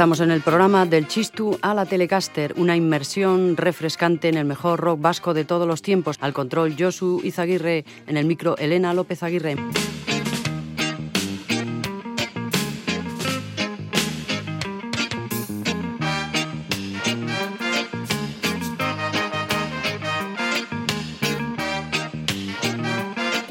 Estamos en el programa del Chistu a la Telecaster, una inmersión refrescante en el mejor rock vasco de todos los tiempos. Al control Josu Izaguirre, en el micro Elena López Aguirre.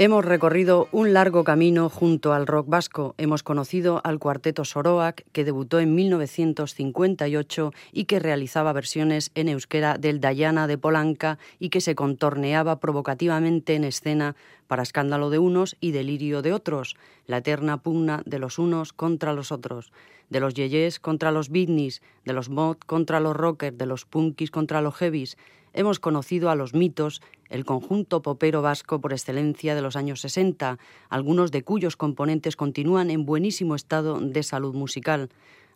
Hemos recorrido un largo camino junto al rock vasco. Hemos conocido al cuarteto Soroac, que debutó en 1958 y que realizaba versiones en euskera del Dayana de Polanca y que se contorneaba provocativamente en escena para escándalo de unos y delirio de otros, la eterna pugna de los unos contra los otros, de los yeyes contra los beatniks, de los mod contra los rockers, de los punkis contra los heavies, hemos conocido a los mitos, el conjunto popero vasco por excelencia de los años 60, algunos de cuyos componentes continúan en buenísimo estado de salud musical.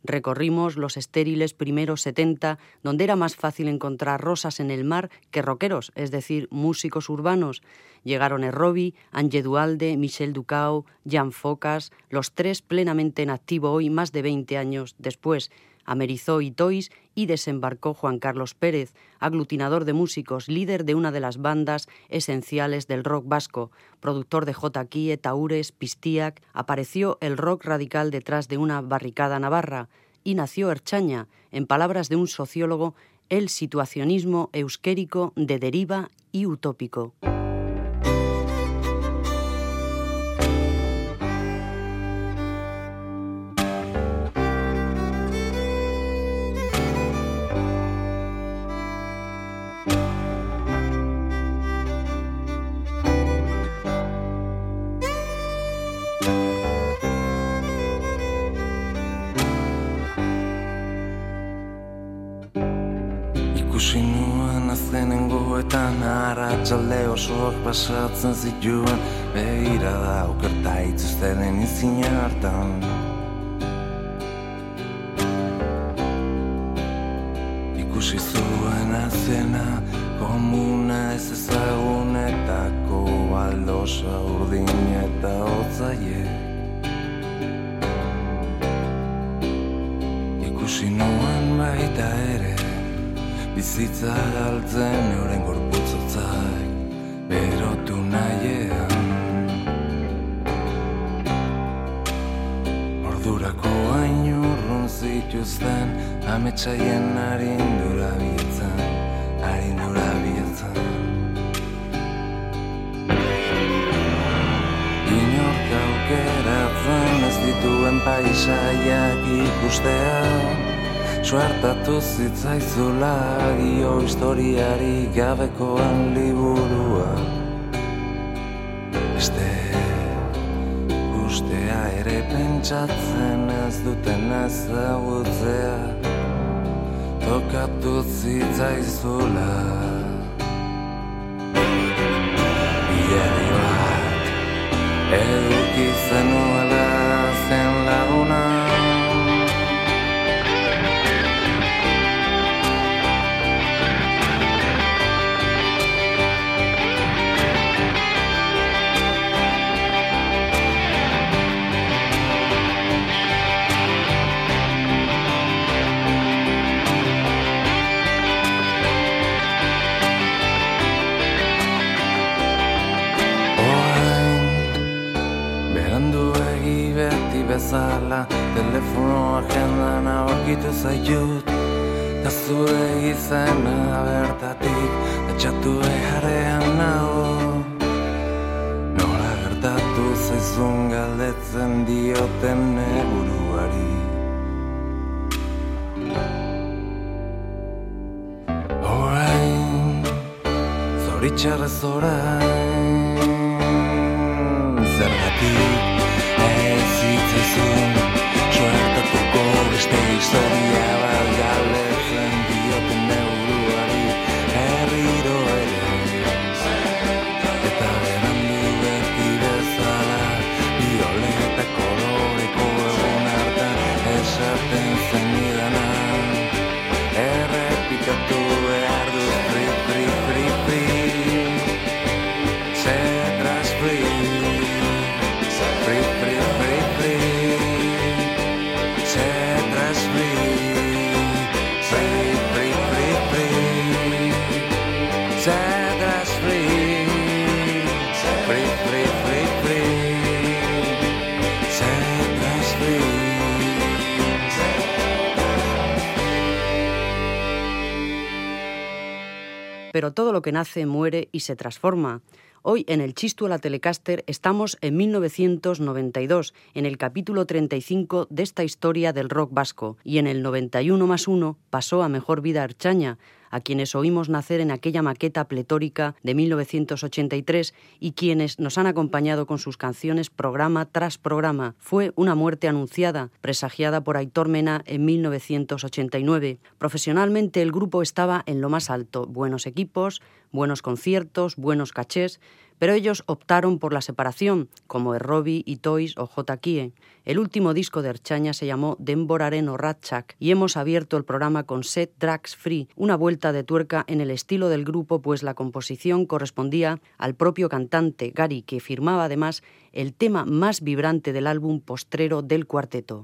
Recorrimos los estériles primeros 70, donde era más fácil encontrar rosas en el mar que rockeros, es decir, músicos urbanos. Llegaron Errobi, Ange Dualde, Michel Ducao, Jan Focas, los tres plenamente en activo hoy, más de 20 años después amerizó y Toys y desembarcó Juan Carlos Pérez, aglutinador de músicos, líder de una de las bandas esenciales del rock vasco, productor de J. Kie, Taures, Pistiac, apareció el rock radical detrás de una barricada navarra y nació Erchaña, en palabras de un sociólogo, el situacionismo euskérico de deriva y utópico. Pasatzen zituen Begira da okerta itzuzteren izin hartan. Ikusi zuen azena komuna ez ezagunetako baldosa urdin eta otzaie Ikusi nuen baita ere bizitza galtzen euren gorputzotzak berotu nahiean Ordurako hain urrun zituzten ametsaien harindura bietzen harindura bietzen Inork aukeratzen ez dituen paisaiak ikustean Suertatu zitzaizula dio historiari gabekoan liburua pentsatzen ez duten ezagutzea Tokatu zitzaizula Pero todo lo que nace muere y se transforma. Hoy en el Chistu a la Telecaster estamos en 1992, en el capítulo 35 de esta historia del rock vasco, y en el 91 más 1 pasó a Mejor Vida Archaña, a quienes oímos nacer en aquella maqueta pletórica de 1983 y quienes nos han acompañado con sus canciones programa tras programa. Fue una muerte anunciada, presagiada por Aitor Mena en 1989. Profesionalmente el grupo estaba en lo más alto, buenos equipos, buenos conciertos, buenos cachés, pero ellos optaron por la separación, como Errobi y Toys o J. El último disco de Erchaña se llamó Demboraren o Ratchak y hemos abierto el programa con Set Drags Free, una vuelta de tuerca en el estilo del grupo, pues la composición correspondía al propio cantante Gary, que firmaba además el tema más vibrante del álbum postrero del cuarteto.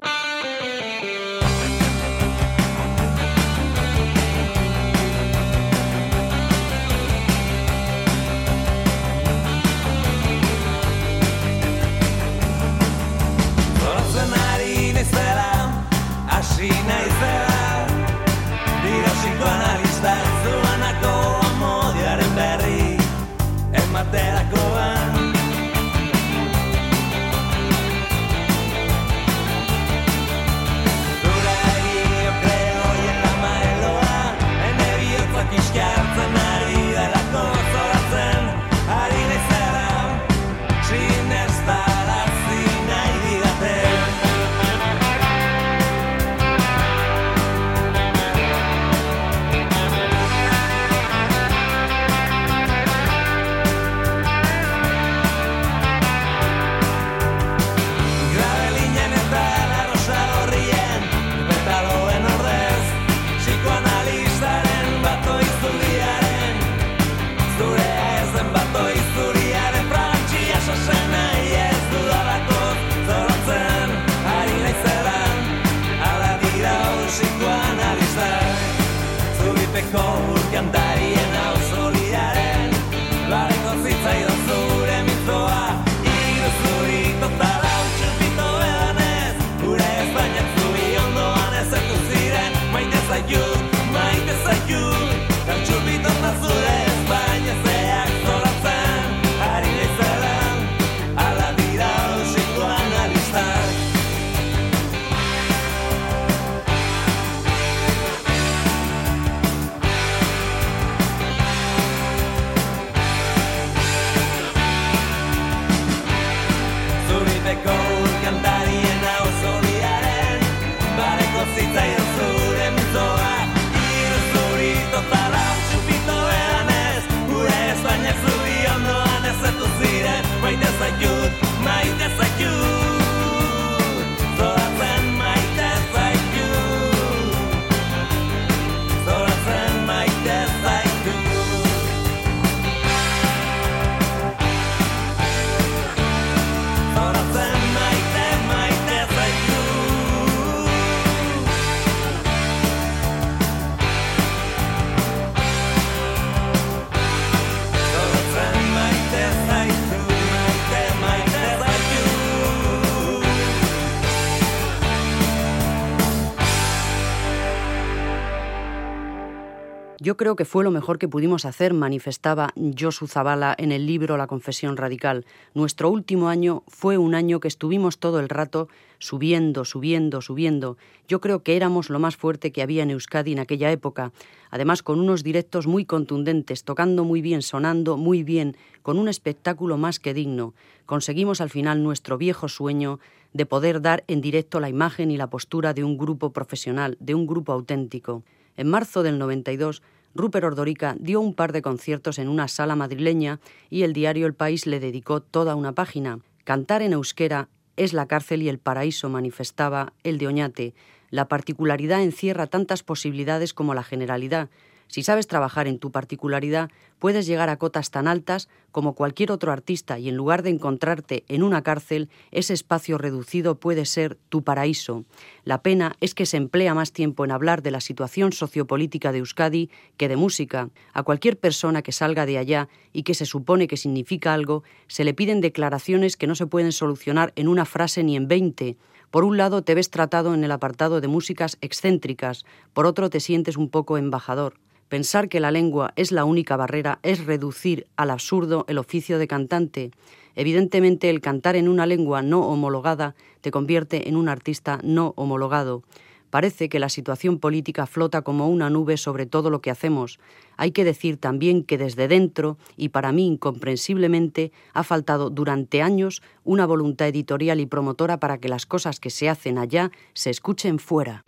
Yo creo que fue lo mejor que pudimos hacer, manifestaba Josu Zavala en el libro La Confesión Radical. Nuestro último año fue un año que estuvimos todo el rato subiendo, subiendo, subiendo. Yo creo que éramos lo más fuerte que había en Euskadi en aquella época, además con unos directos muy contundentes, tocando muy bien, sonando muy bien, con un espectáculo más que digno. Conseguimos al final nuestro viejo sueño de poder dar en directo la imagen y la postura de un grupo profesional, de un grupo auténtico. En marzo del 92 Rupert Ordorica dio un par de conciertos en una sala madrileña y el diario El País le dedicó toda una página. Cantar en euskera es la cárcel y el paraíso, manifestaba el de Oñate. La particularidad encierra tantas posibilidades como la generalidad. Si sabes trabajar en tu particularidad, puedes llegar a cotas tan altas como cualquier otro artista y en lugar de encontrarte en una cárcel, ese espacio reducido puede ser tu paraíso. La pena es que se emplea más tiempo en hablar de la situación sociopolítica de Euskadi que de música. A cualquier persona que salga de allá y que se supone que significa algo, se le piden declaraciones que no se pueden solucionar en una frase ni en veinte. Por un lado te ves tratado en el apartado de músicas excéntricas, por otro te sientes un poco embajador Pensar que la lengua es la única barrera es reducir al absurdo el oficio de cantante. Evidentemente, el cantar en una lengua no homologada te convierte en un artista no homologado. Parece que la situación política flota como una nube sobre todo lo que hacemos. Hay que decir también que desde dentro, y para mí incomprensiblemente, ha faltado durante años una voluntad editorial y promotora para que las cosas que se hacen allá se escuchen fuera.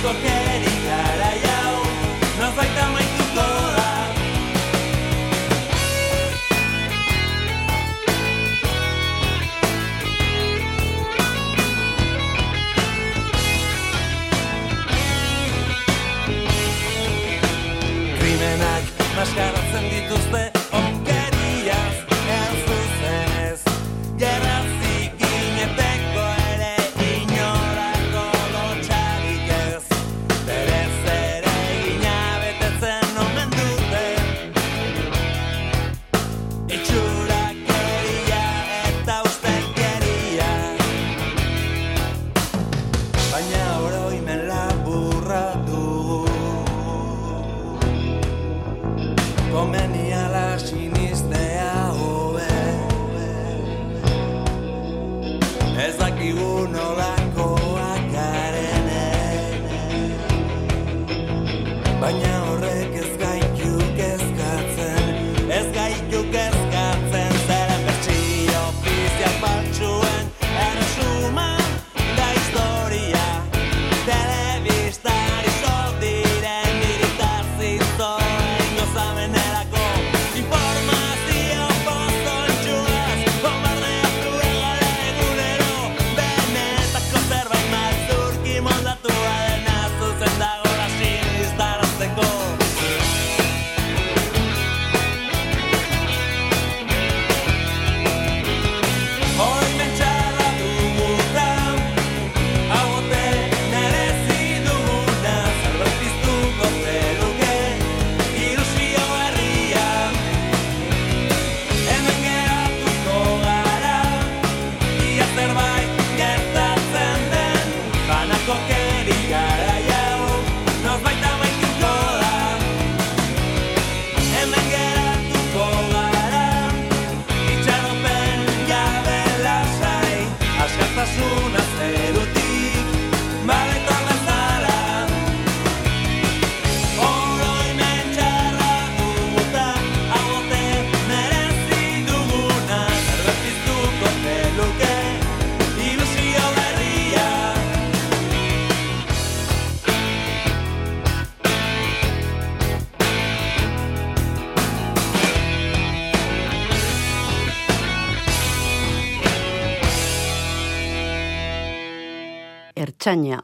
That's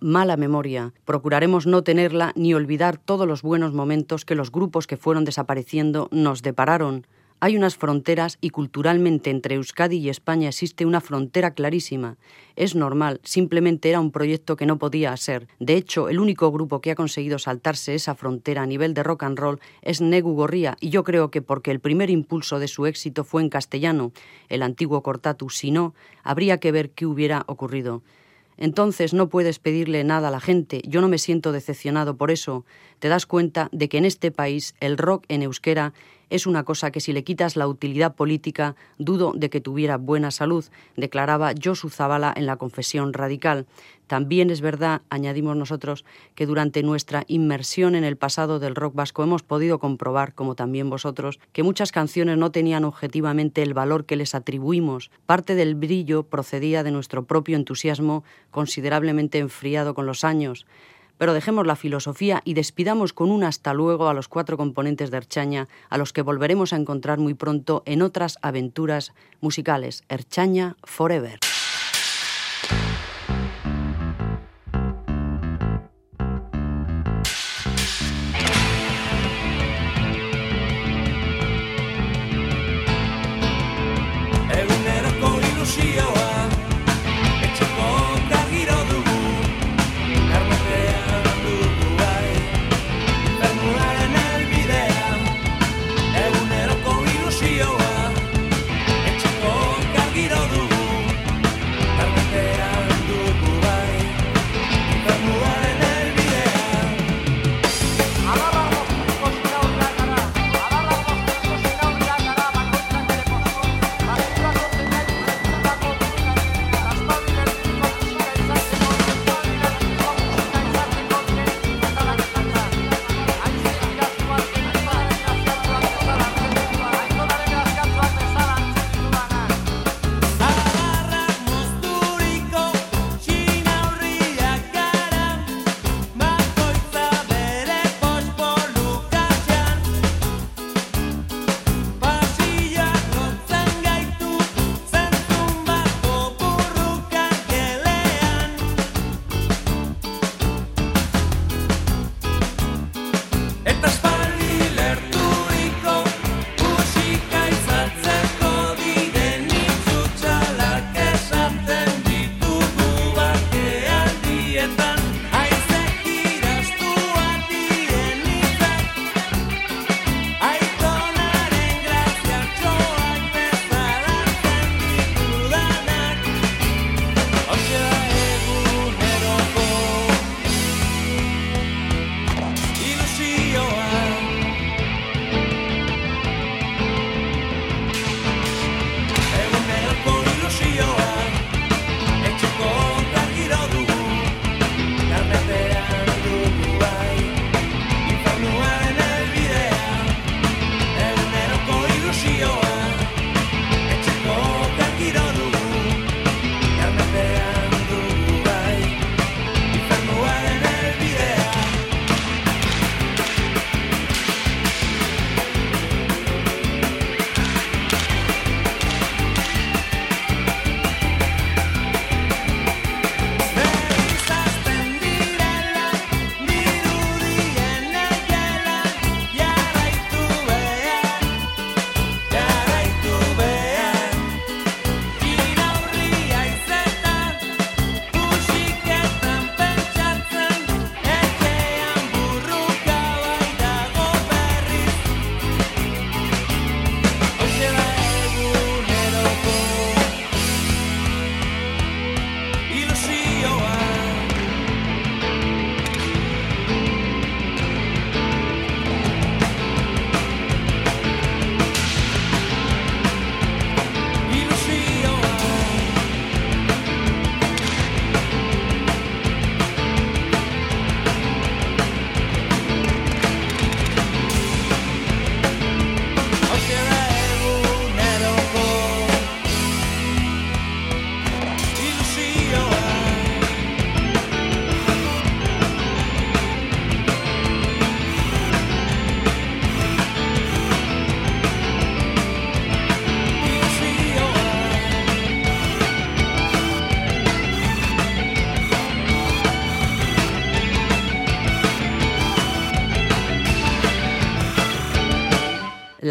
mala memoria. Procuraremos no tenerla ni olvidar todos los buenos momentos que los grupos que fueron desapareciendo nos depararon. Hay unas fronteras y culturalmente entre Euskadi y España existe una frontera clarísima. Es normal, simplemente era un proyecto que no podía ser. De hecho, el único grupo que ha conseguido saltarse esa frontera a nivel de rock and roll es Negu Gorría, y yo creo que porque el primer impulso de su éxito fue en castellano, el antiguo Cortatu, si no, habría que ver qué hubiera ocurrido. Entonces no puedes pedirle nada a la gente. Yo no me siento decepcionado por eso. Te das cuenta de que en este país el rock en euskera es una cosa que si le quitas la utilidad política, dudo de que tuviera buena salud, declaraba Josu Zabala en la confesión radical. También es verdad, añadimos nosotros, que durante nuestra inmersión en el pasado del rock vasco hemos podido comprobar, como también vosotros, que muchas canciones no tenían objetivamente el valor que les atribuimos. Parte del brillo procedía de nuestro propio entusiasmo, considerablemente enfriado con los años. Pero dejemos la filosofía y despidamos con un hasta luego a los cuatro componentes de Erchaña, a los que volveremos a encontrar muy pronto en otras aventuras musicales. Erchaña Forever.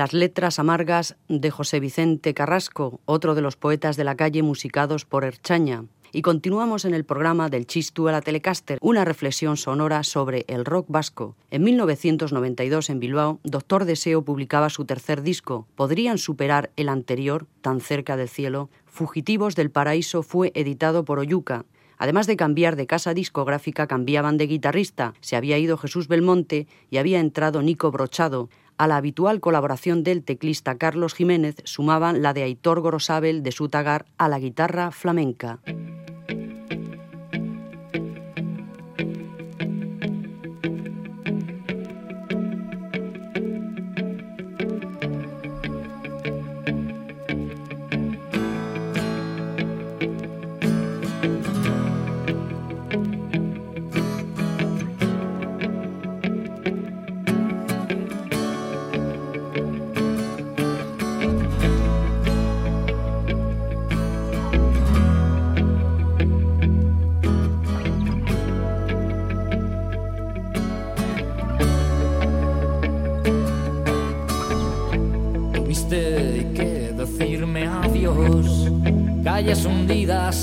Las letras amargas de José Vicente Carrasco, otro de los poetas de la calle musicados por Erchaña. Y continuamos en el programa del Chistu a la Telecaster, una reflexión sonora sobre el rock vasco. En 1992 en Bilbao, Doctor Deseo publicaba su tercer disco. ¿Podrían superar el anterior, Tan cerca del cielo? Fugitivos del Paraíso fue editado por Oyuca. Además de cambiar de casa discográfica, cambiaban de guitarrista. Se había ido Jesús Belmonte y había entrado Nico Brochado. A la habitual colaboración del teclista Carlos Jiménez sumaban la de Aitor Gorosabel de Sutagar a la guitarra flamenca.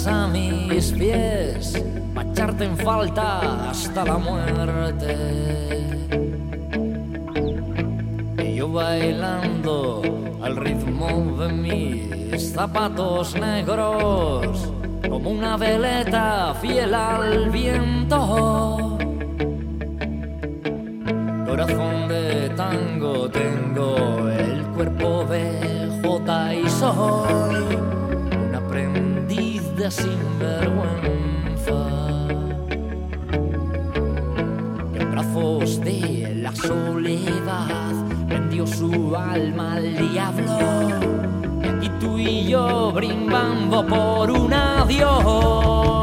A mis pies, echarte en falta hasta la muerte. Y yo bailando al ritmo de mis zapatos negros, como una veleta fiel al viento. Corazón de tango tengo, cuerpo de J y soy sinvergüenza. En brazos de la soledad vendió su alma al diablo. Y tú y yo brindando por un adiós.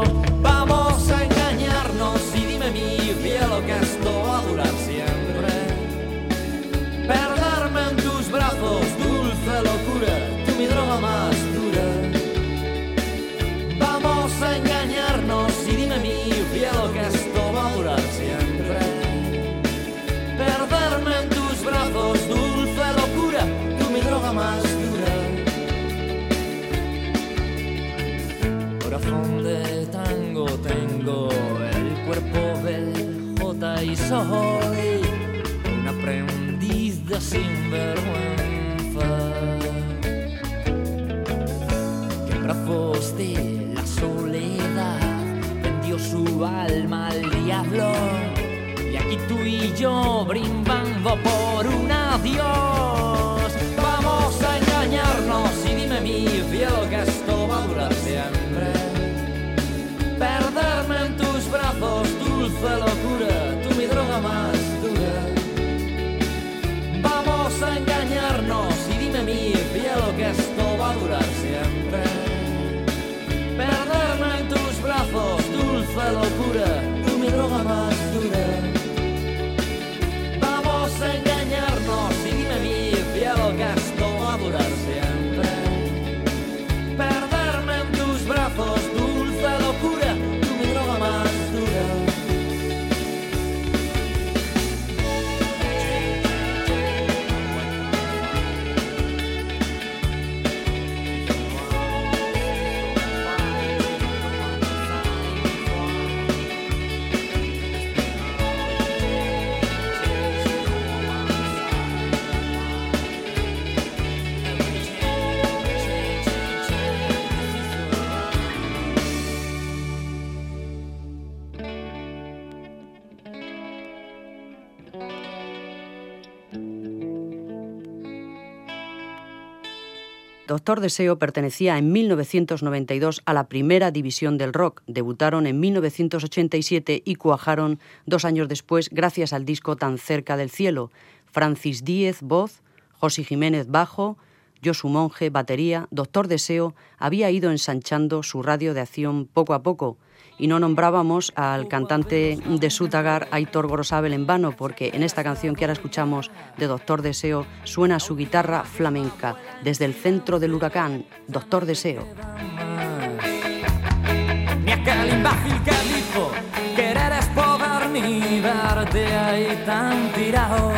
Soy un aprendiz de sinvergüenza. Que en brazos de la soledad su alma al diablo. Y aquí tú y yo brindando por un adiós. Vamos a engañarnos y dime mi cielo que esto va a durar siempre. Doctor Deseo pertenecía en 1992 a la primera división del rock. Debutaron en 1987 y cuajaron dos años después gracias al disco Tan cerca del cielo. Francis Díez, voz, José Jiménez, bajo, Josu Monje, batería. Doctor Deseo había ido ensanchando su radio de acción poco a poco y no nombrábamos al cantante de Sutagar, Aitor Gorosabel, en vano, porque en esta canción que ahora escuchamos de Doctor Deseo suena su guitarra flamenca desde el centro del huracán, Doctor Deseo. Quedarte ahí tan tirado.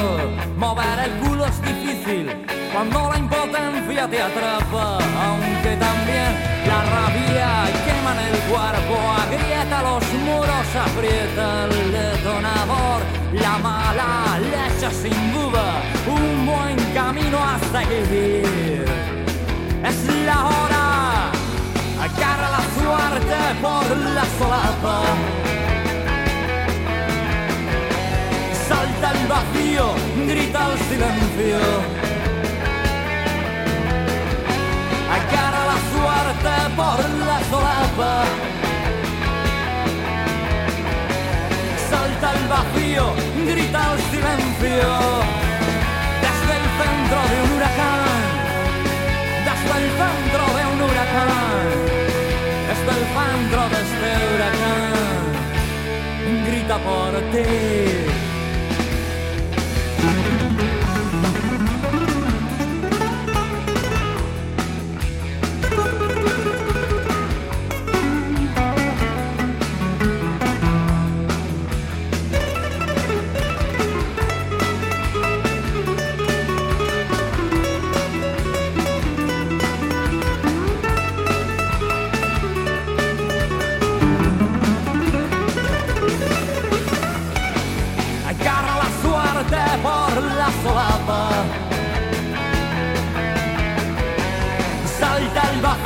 Mover el culo es difícil cuando la impotencia te atrapa, aunque también la rabia quema en el cuerpo, agrieta los muros, aprieta el detonador, la mala leche sin duda, un buen camino a seguir. Es la hora, agarra la suerte por la solapa. Salta el vacío, grita el silencio agarra la suerte por la solapa. Salta el vacío, grita el silencio. Desde el centro de un huracán, desde el centro de un huracán, desde el centro de este huracán, grita por ti.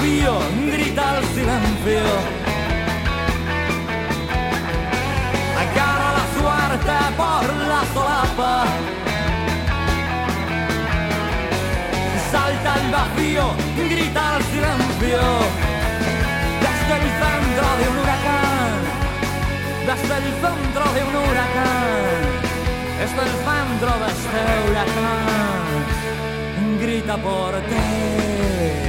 Vacío, grita el silencio. Agarra la suerte por la solapa. Salta el vacío, grita el silencio. Desde el centro de un huracán, desde el centro de un huracán es el centro de este huracán, grita por ti.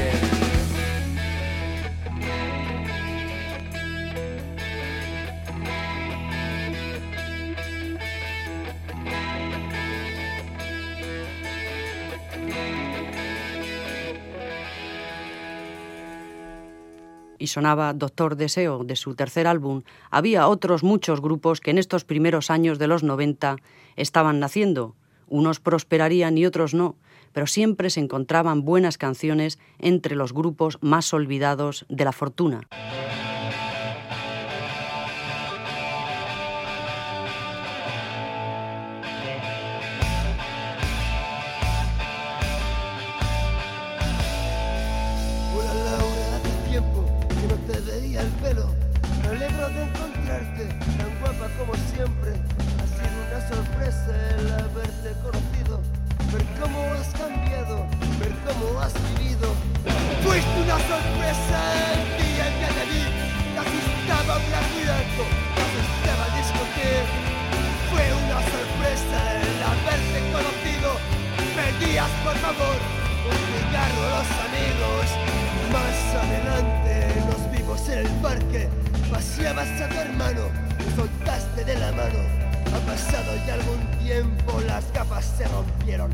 Y sonaba Doctor Deseo de su tercer álbum, había otros muchos grupos que en estos primeros años de los 90 estaban naciendo. Unos prosperarían y otros no, pero siempre se encontraban buenas canciones entre los grupos más olvidados de la fortuna. de la mano. Ha pasado ya algún tiempo, las capas se rompieron.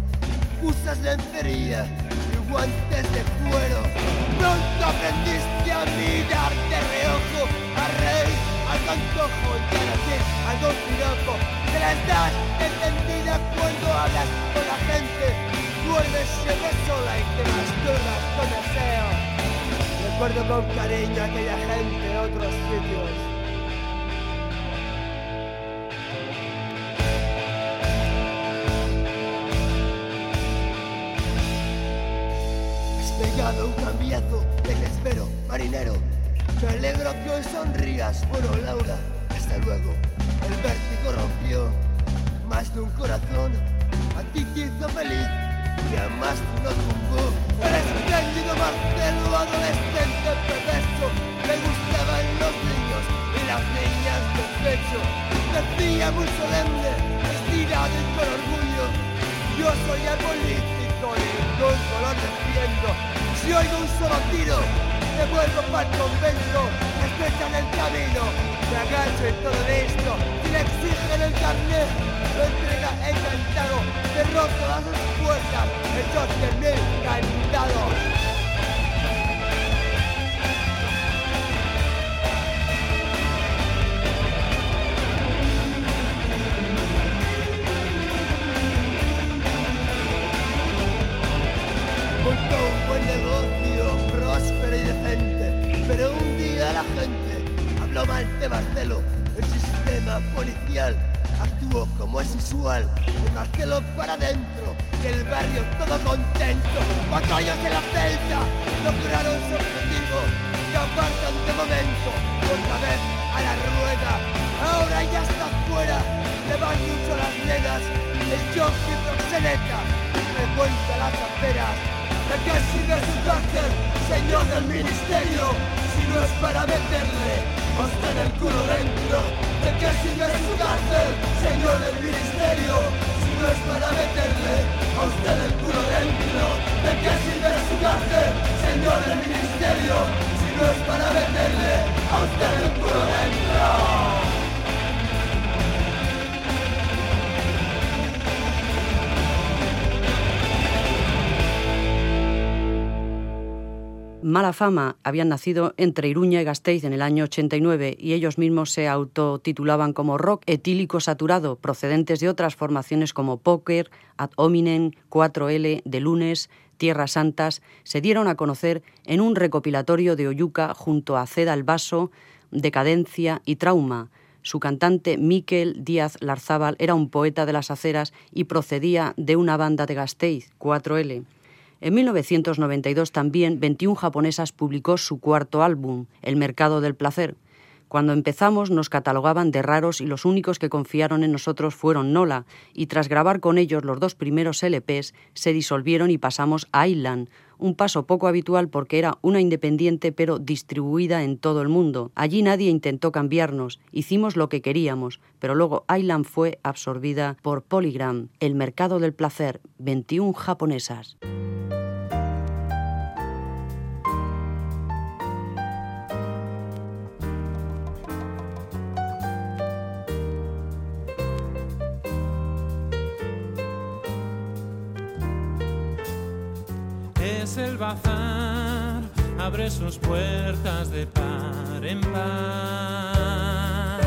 Usas lencería y guantes de cuero. Pronto aprendiste a mirar de reojo, a reír, al antojo y a decir algún piropo. Te las das entendida cuando hablas con la gente. Vuelves siempre sola y te masturbas con deseo. Recuerdo con cariño aquella gente de otros sitios dado un cambiazo del espero, marinero. Me alegro que hoy sonrías. Bueno, Laura, hasta luego. El vértigo rompió más de un corazón. A ti te hizo feliz y a más no tumbó. El espléndido Marcelo, adolescente perverso, le gustaban los niños y las niñas de pecho. Decía muy solemne, estirado y con orgullo. Yo soy el político y con color defiendo. Si oigo un solo tiro, me vuelvo para el convento, me estrechan el camino, me agacho en todo esto, y le exigen el carnet, lo entrega encantado, derroto las dos puertas, hechos de mil candados. Pero un día la gente habló mal de Marcelo, el sistema policial actuó como es usual, Marcelo para adentro, y el barrio todo contento, cuatro años de la celda lograron su objetivo, y apartan de momento, otra vez a la rueda, ahora ya está fuera, le van mucho las nenas, el jockey proxeneta, frecuenta las aferas, ¿de qué sirve su cárcel, señor del ministerio? Si no es para meterle a usted el culo dentro, ¿de qué sirve su cárcel, señor del ministerio? Si no es para meterle a usted el culo dentro, ¿de qué sirve su cárcel, señor del ministerio? Si no es para meterle a usted el culo dentro. Mala Fama habían nacido entre Iruña y Gasteiz en el año 89 y ellos mismos se autotitulaban como rock etílico saturado, procedentes de otras formaciones como Poker, Ad Hominem, 4L, De Lunes, Tierras Santas, se dieron a conocer en un recopilatorio de Oyuca junto a Ceda el Vaso, Decadencia y Trauma. Su cantante Miquel Díaz Larzábal era un poeta de las aceras y procedía de una banda de Gasteiz, 4L. En 1992 también 21 japonesas publicó su cuarto álbum, El Mercado del Placer. Cuando empezamos nos catalogaban de raros y los únicos que confiaron en nosotros fueron Nola, y tras grabar con ellos los dos primeros LPs, se disolvieron y pasamos a Island, un paso poco habitual porque era una independiente pero distribuida en todo el mundo. Allí nadie intentó cambiarnos, hicimos lo que queríamos, pero luego Island fue absorbida por Polygram, El Mercado del Placer, 21 japonesas. El bazar, abre sus puertas de par en par.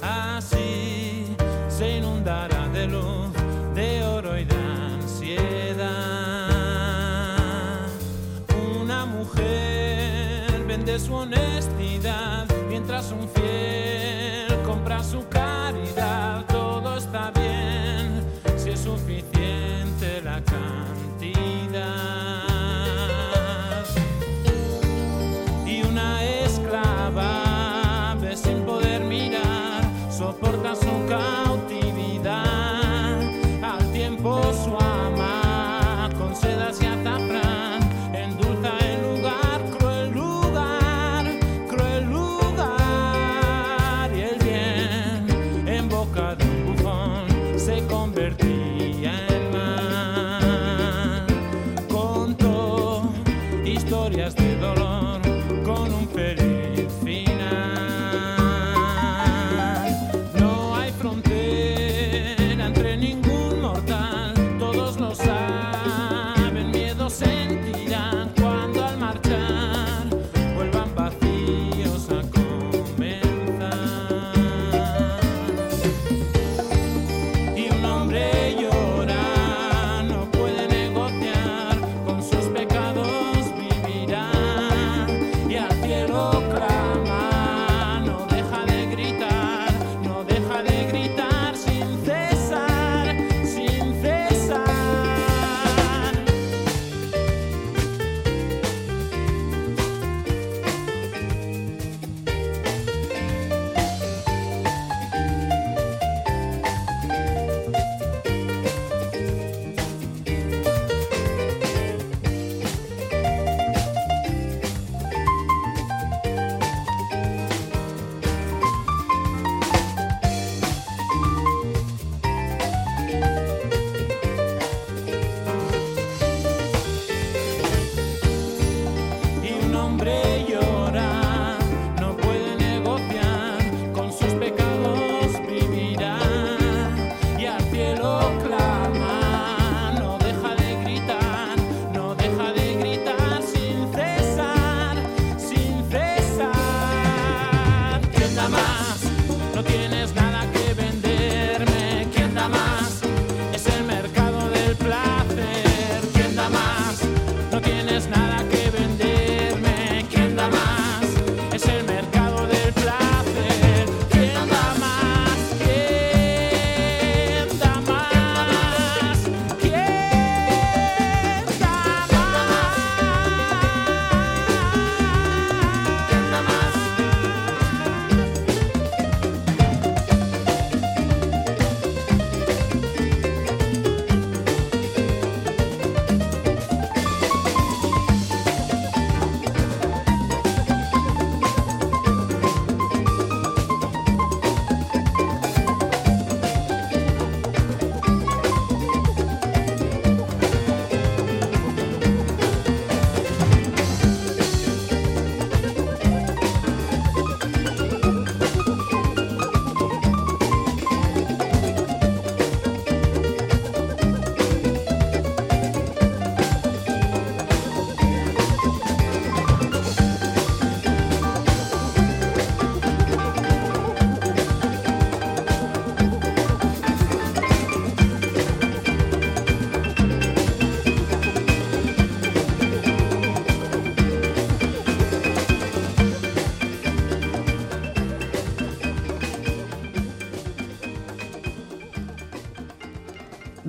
Así se inundará de luz, de oro y de ansiedad. Una mujer vende su honestidad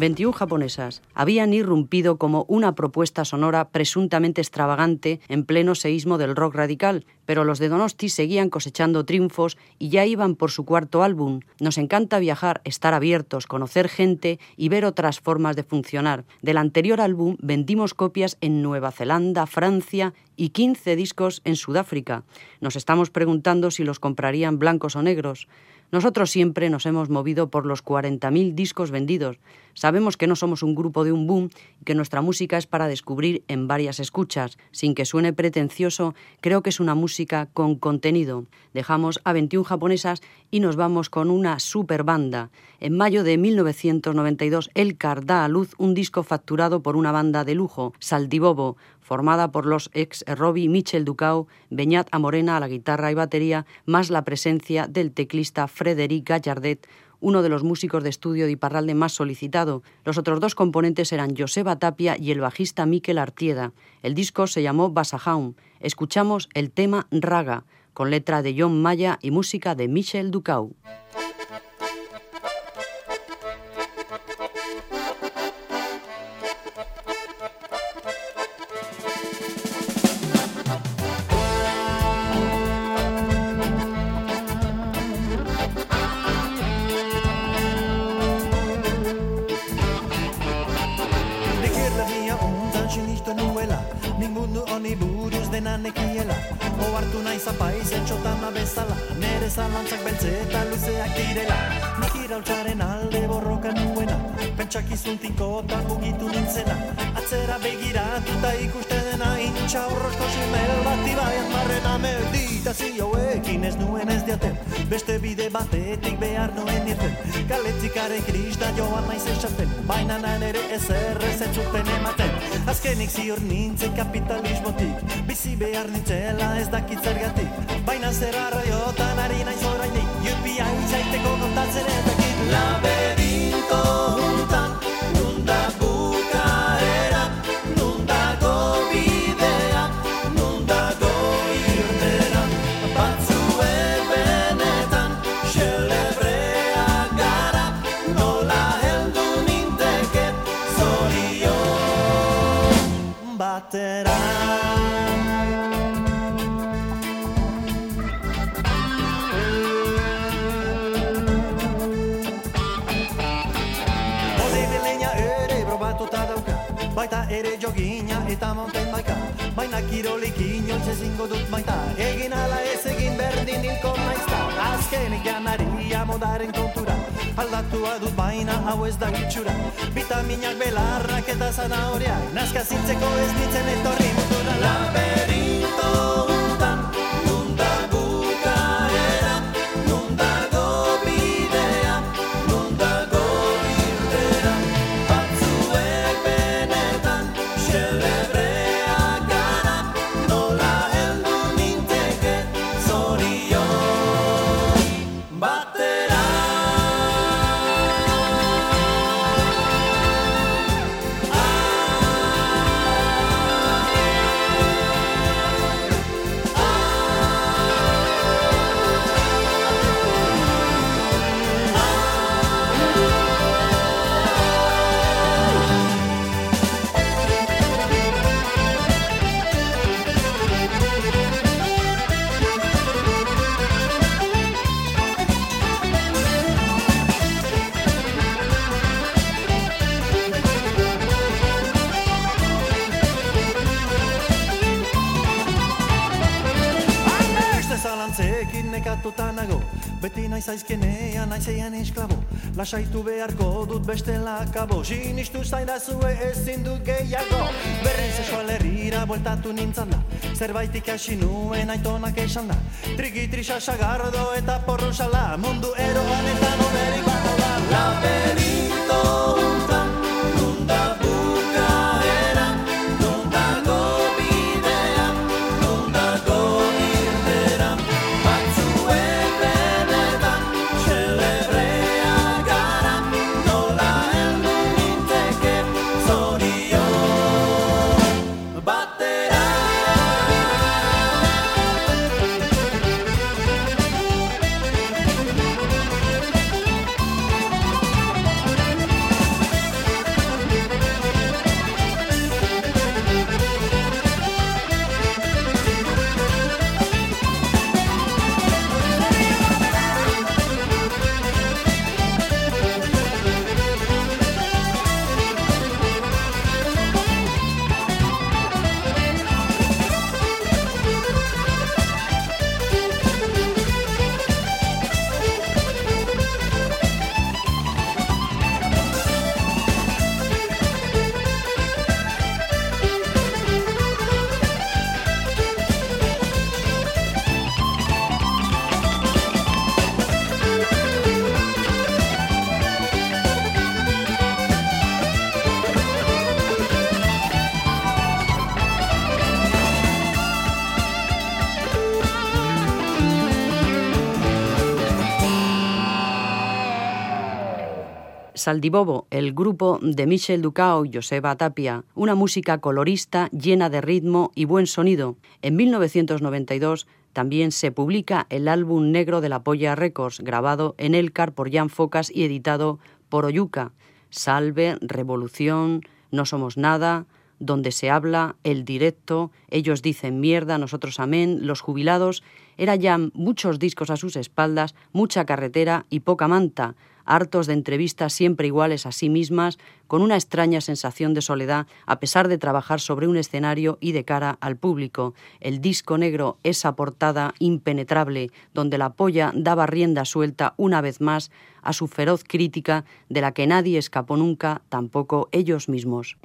21 japonesas habían irrumpido como una propuesta sonora presuntamente extravagante en pleno seísmo del rock radical, pero los de Donosti seguían cosechando triunfos y ya iban por su cuarto álbum. Nos encanta viajar, estar abiertos, conocer gente y ver otras formas de funcionar. Del anterior álbum vendimos copias en Nueva Zelanda, Francia y 15 discos en Sudáfrica. Nos estamos preguntando si los comprarían blancos o negros. Nosotros siempre nos hemos movido por los 40.000 discos vendidos. Sabemos que no somos un grupo de un boom y que nuestra música es para descubrir en varias escuchas. Sin que suene pretencioso, creo que es una música con contenido. Dejamos a 21 japonesas y nos vamos con una super banda. En mayo de 1992, Elcar da a luz un disco facturado por una banda de lujo, Saldibobo, formada por los ex Robbie Michel Ducau, Beñat Amorena a la guitarra y batería, más la presencia del teclista Frédéric Gallardet, uno de los músicos de estudio de Iparralde más solicitado. Los otros dos componentes eran Joseba Tapia y el bajista Miquel Artieda. El disco se llamó Basajaun. Escuchamos el tema Raga, con letra de John Maya y música de Michel Ducau. Ning mundu oni buruz dena nekiela Oartu naiz apaiz etxotan bezala Nere zalantzak beltze eta luzeak direla. Nik iraultzaren alde borroka nuena Pentsakizun tinkotan mugitu nintzena. Atzera begiratuta ikuste dena Intxaurrosko simel bat ibaiat marrena Meditazioekin ez nuen ez diaten. Beste bide batetik behar nuen irten. Galetzikaren krista joan naiz esaten Baina nahen ere ezer ez entzuten ematen. Azkenik ziur nintzen kapitalismotik Bizi behar nintzela ez dakit zergatik. Baina zer arraiotan ari naiz orainik Jupi aizaiteko kontatzen ez dakit. Laberinto ere jogina eta mountain bikea. Baina kirolik inoiz ezingo dut baita. Egin ala ez egin berdin hilko naizta. Azkenik janaria modaren kontura. Aldatua dut baina hau ez da gitxura Vitaminak belarrak eta zanahoriak. Nazka zintzeko ez nintzen etorri. Mundura Laberinto nekatuta nago. Beti naiz aizkenean naizean esklabo. Lasaitu beharko dut bestela kabo Sinistu zainazue ezin dut gehiago. Berriz eskualerrira bueltatu nintzan da Zerbait ikasi nuen aitonak esan da. Trigitri sagardo eta porrusala Mundu eroan eta noberik bat da. Laberinto El grupo de Michel Ducao y Joseba Tapia, una música colorista llena de ritmo y buen sonido. En 1992 también se publica el álbum negro de la Polla Records, grabado en Elcar por Jan Focas y editado por Oyuca. Salve, Revolución, No Somos Nada, Donde se habla, El Directo, Ellos dicen mierda, Nosotros amén, Los Jubilados. Era ya muchos discos a sus espaldas, mucha carretera y poca manta hartos de entrevistas siempre iguales a sí mismas, con una extraña sensación de soledad, a pesar de trabajar sobre un escenario y de cara al público. El disco negro, esa portada impenetrable, donde la polla daba rienda suelta una vez más a su feroz crítica de la que nadie escapó nunca, tampoco ellos mismos.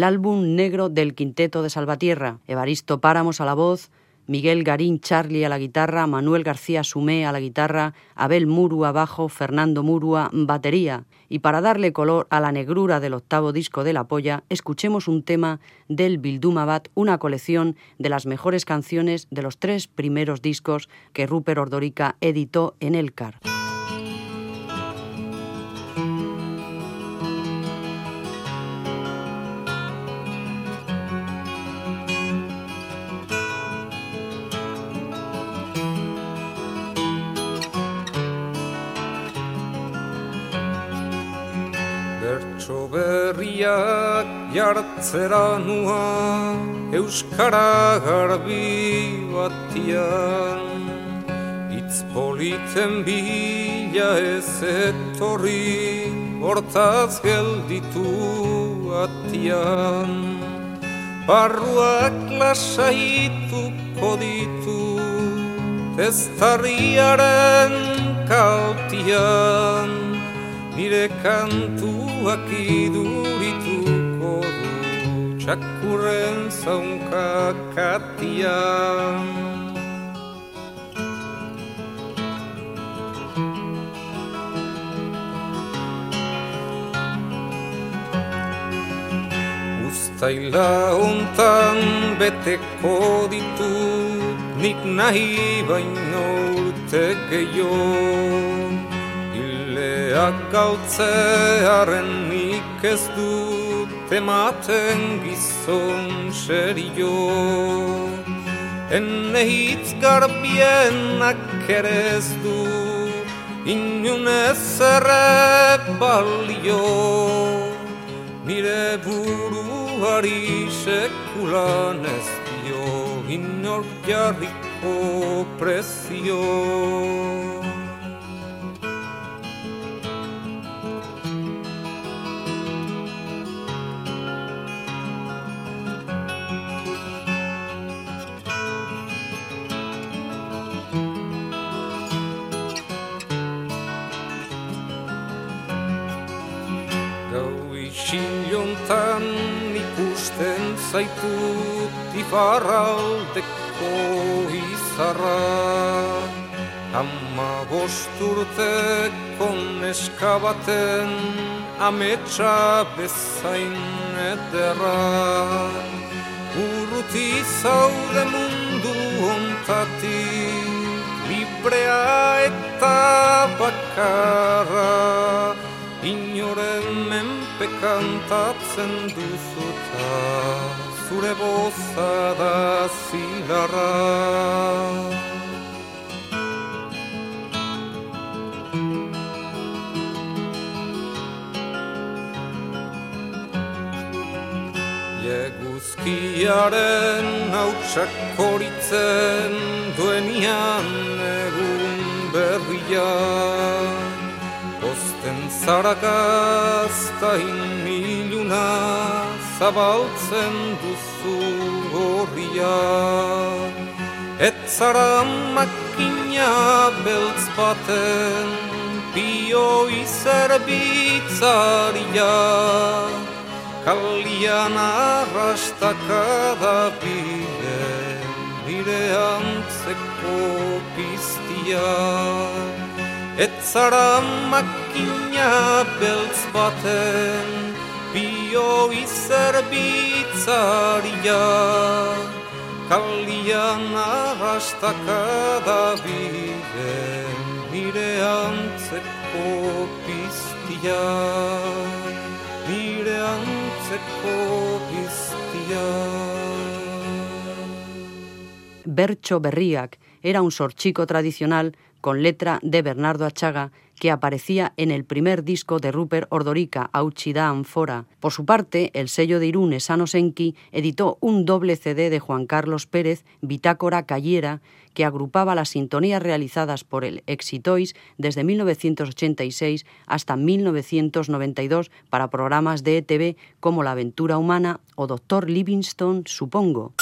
El álbum negro del quinteto de Salvatierra, Evaristo Páramos a la voz, Miguel Garín Charlie a la guitarra, Manuel García Sumé a la guitarra, Abel Murua bajo, Fernando Murua batería. Y para darle color a la negrura del octavo disco de La Polla, escuchemos un tema del Bildumabat, una colección de las mejores canciones de los tres primeros discos que Rupert Ordorica editó en El berriak jartzera nua Euskara garbi batian. Itz politen bila ez etorri Hortaz gelditu atian. Barruak lasaituko ditu Testarriaren kautian Nire kantuak idurituko du Txakurren zaunka katian Uztaila hontan beteko ditu Nik nahi baino urte gehiago Ileak gautzearen nik ez dut tematen gizon serio. Ene hitz garbienak ere ez du Inunez erre balio. Nire buruari sekulan ez dio Inor jarriko prezio zaitut iparraldeko izarra Ama bosturteko neska baten ametsa bezain ederra. Urruti zaude mundu ontatik librea eta bakarra Inoren menpe kantatzen duzuta Zure boza da zilarra. Eguzkiaren hautsak horitzen duenian egun berrian Osten zarakazta inmiluna zabaltzen duzu horria Ez zara makina beltz baten bioi zerbitzaria Kalian arrastaka da bide nire antzeko piztia. Ez zara makina beltz baten bioi zerbitzaria Kalian arrastaka da bide nire antzeko piztia. Nire antzeko piztia. Bercho Berriac era un sorchico tradicional con letra de Bernardo Achaga que aparecía en el primer disco de Rupert Ordorica, Auchida Anfora. Por su parte, el sello de Irún, Sanosenki, editó un doble CD de Juan Carlos Pérez, Bitácora Cayera, que agrupaba las sintonías realizadas por el Exitois desde 1986 hasta 1992 para programas de ETV como La Aventura Humana o Doctor Livingstone, supongo.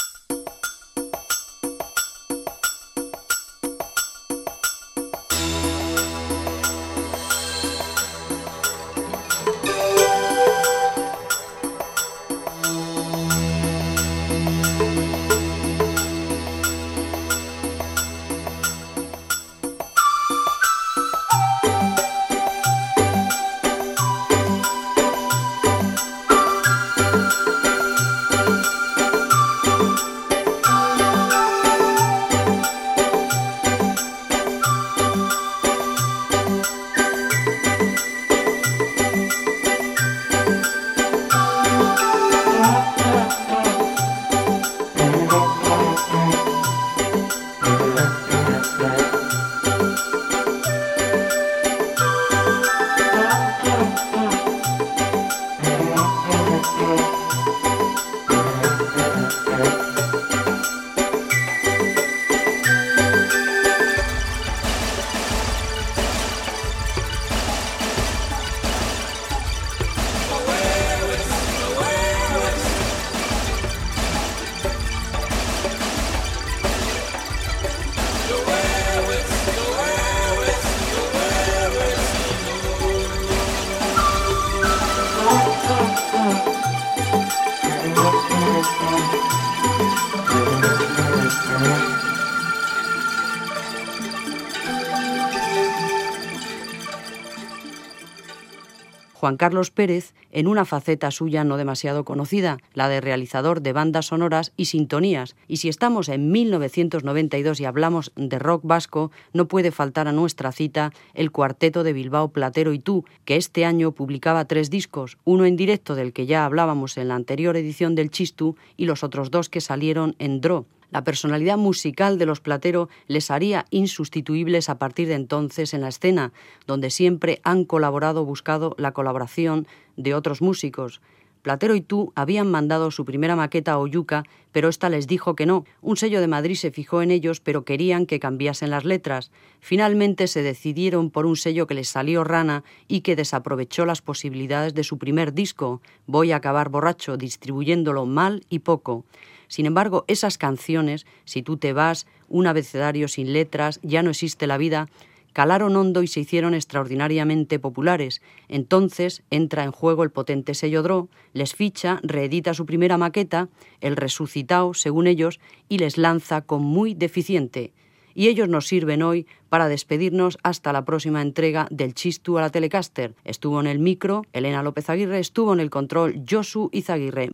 Juan Carlos Pérez en una faceta suya no demasiado conocida, la de realizador de bandas sonoras y sintonías. Y si estamos en 1992 y hablamos de rock vasco, no puede faltar a nuestra cita el cuarteto de Bilbao Platero y tú, que este año publicaba tres discos, uno en directo del que ya hablábamos en la anterior edición del Chistu y los otros dos que salieron en Dro. La personalidad musical de los Platero les haría insustituibles a partir de entonces en la escena, donde siempre han colaborado buscado la colaboración de otros músicos. Platero y tú habían mandado su primera maqueta a Oyuca, pero ésta les dijo que no. Un sello de Madrid se fijó en ellos, pero querían que cambiasen las letras. Finalmente se decidieron por un sello que les salió rana y que desaprovechó las posibilidades de su primer disco, Voy a acabar borracho, distribuyéndolo mal y poco. Sin embargo, esas canciones, si tú te vas, un abecedario sin letras, ya no existe la vida, calaron hondo y se hicieron extraordinariamente populares. Entonces entra en juego el potente sello Dro, les ficha, reedita su primera maqueta, el resucitado, según ellos, y les lanza con muy deficiente. Y ellos nos sirven hoy para despedirnos hasta la próxima entrega del Chistu a la Telecaster. Estuvo en el micro Elena López Aguirre, estuvo en el control Josu Izaguirre.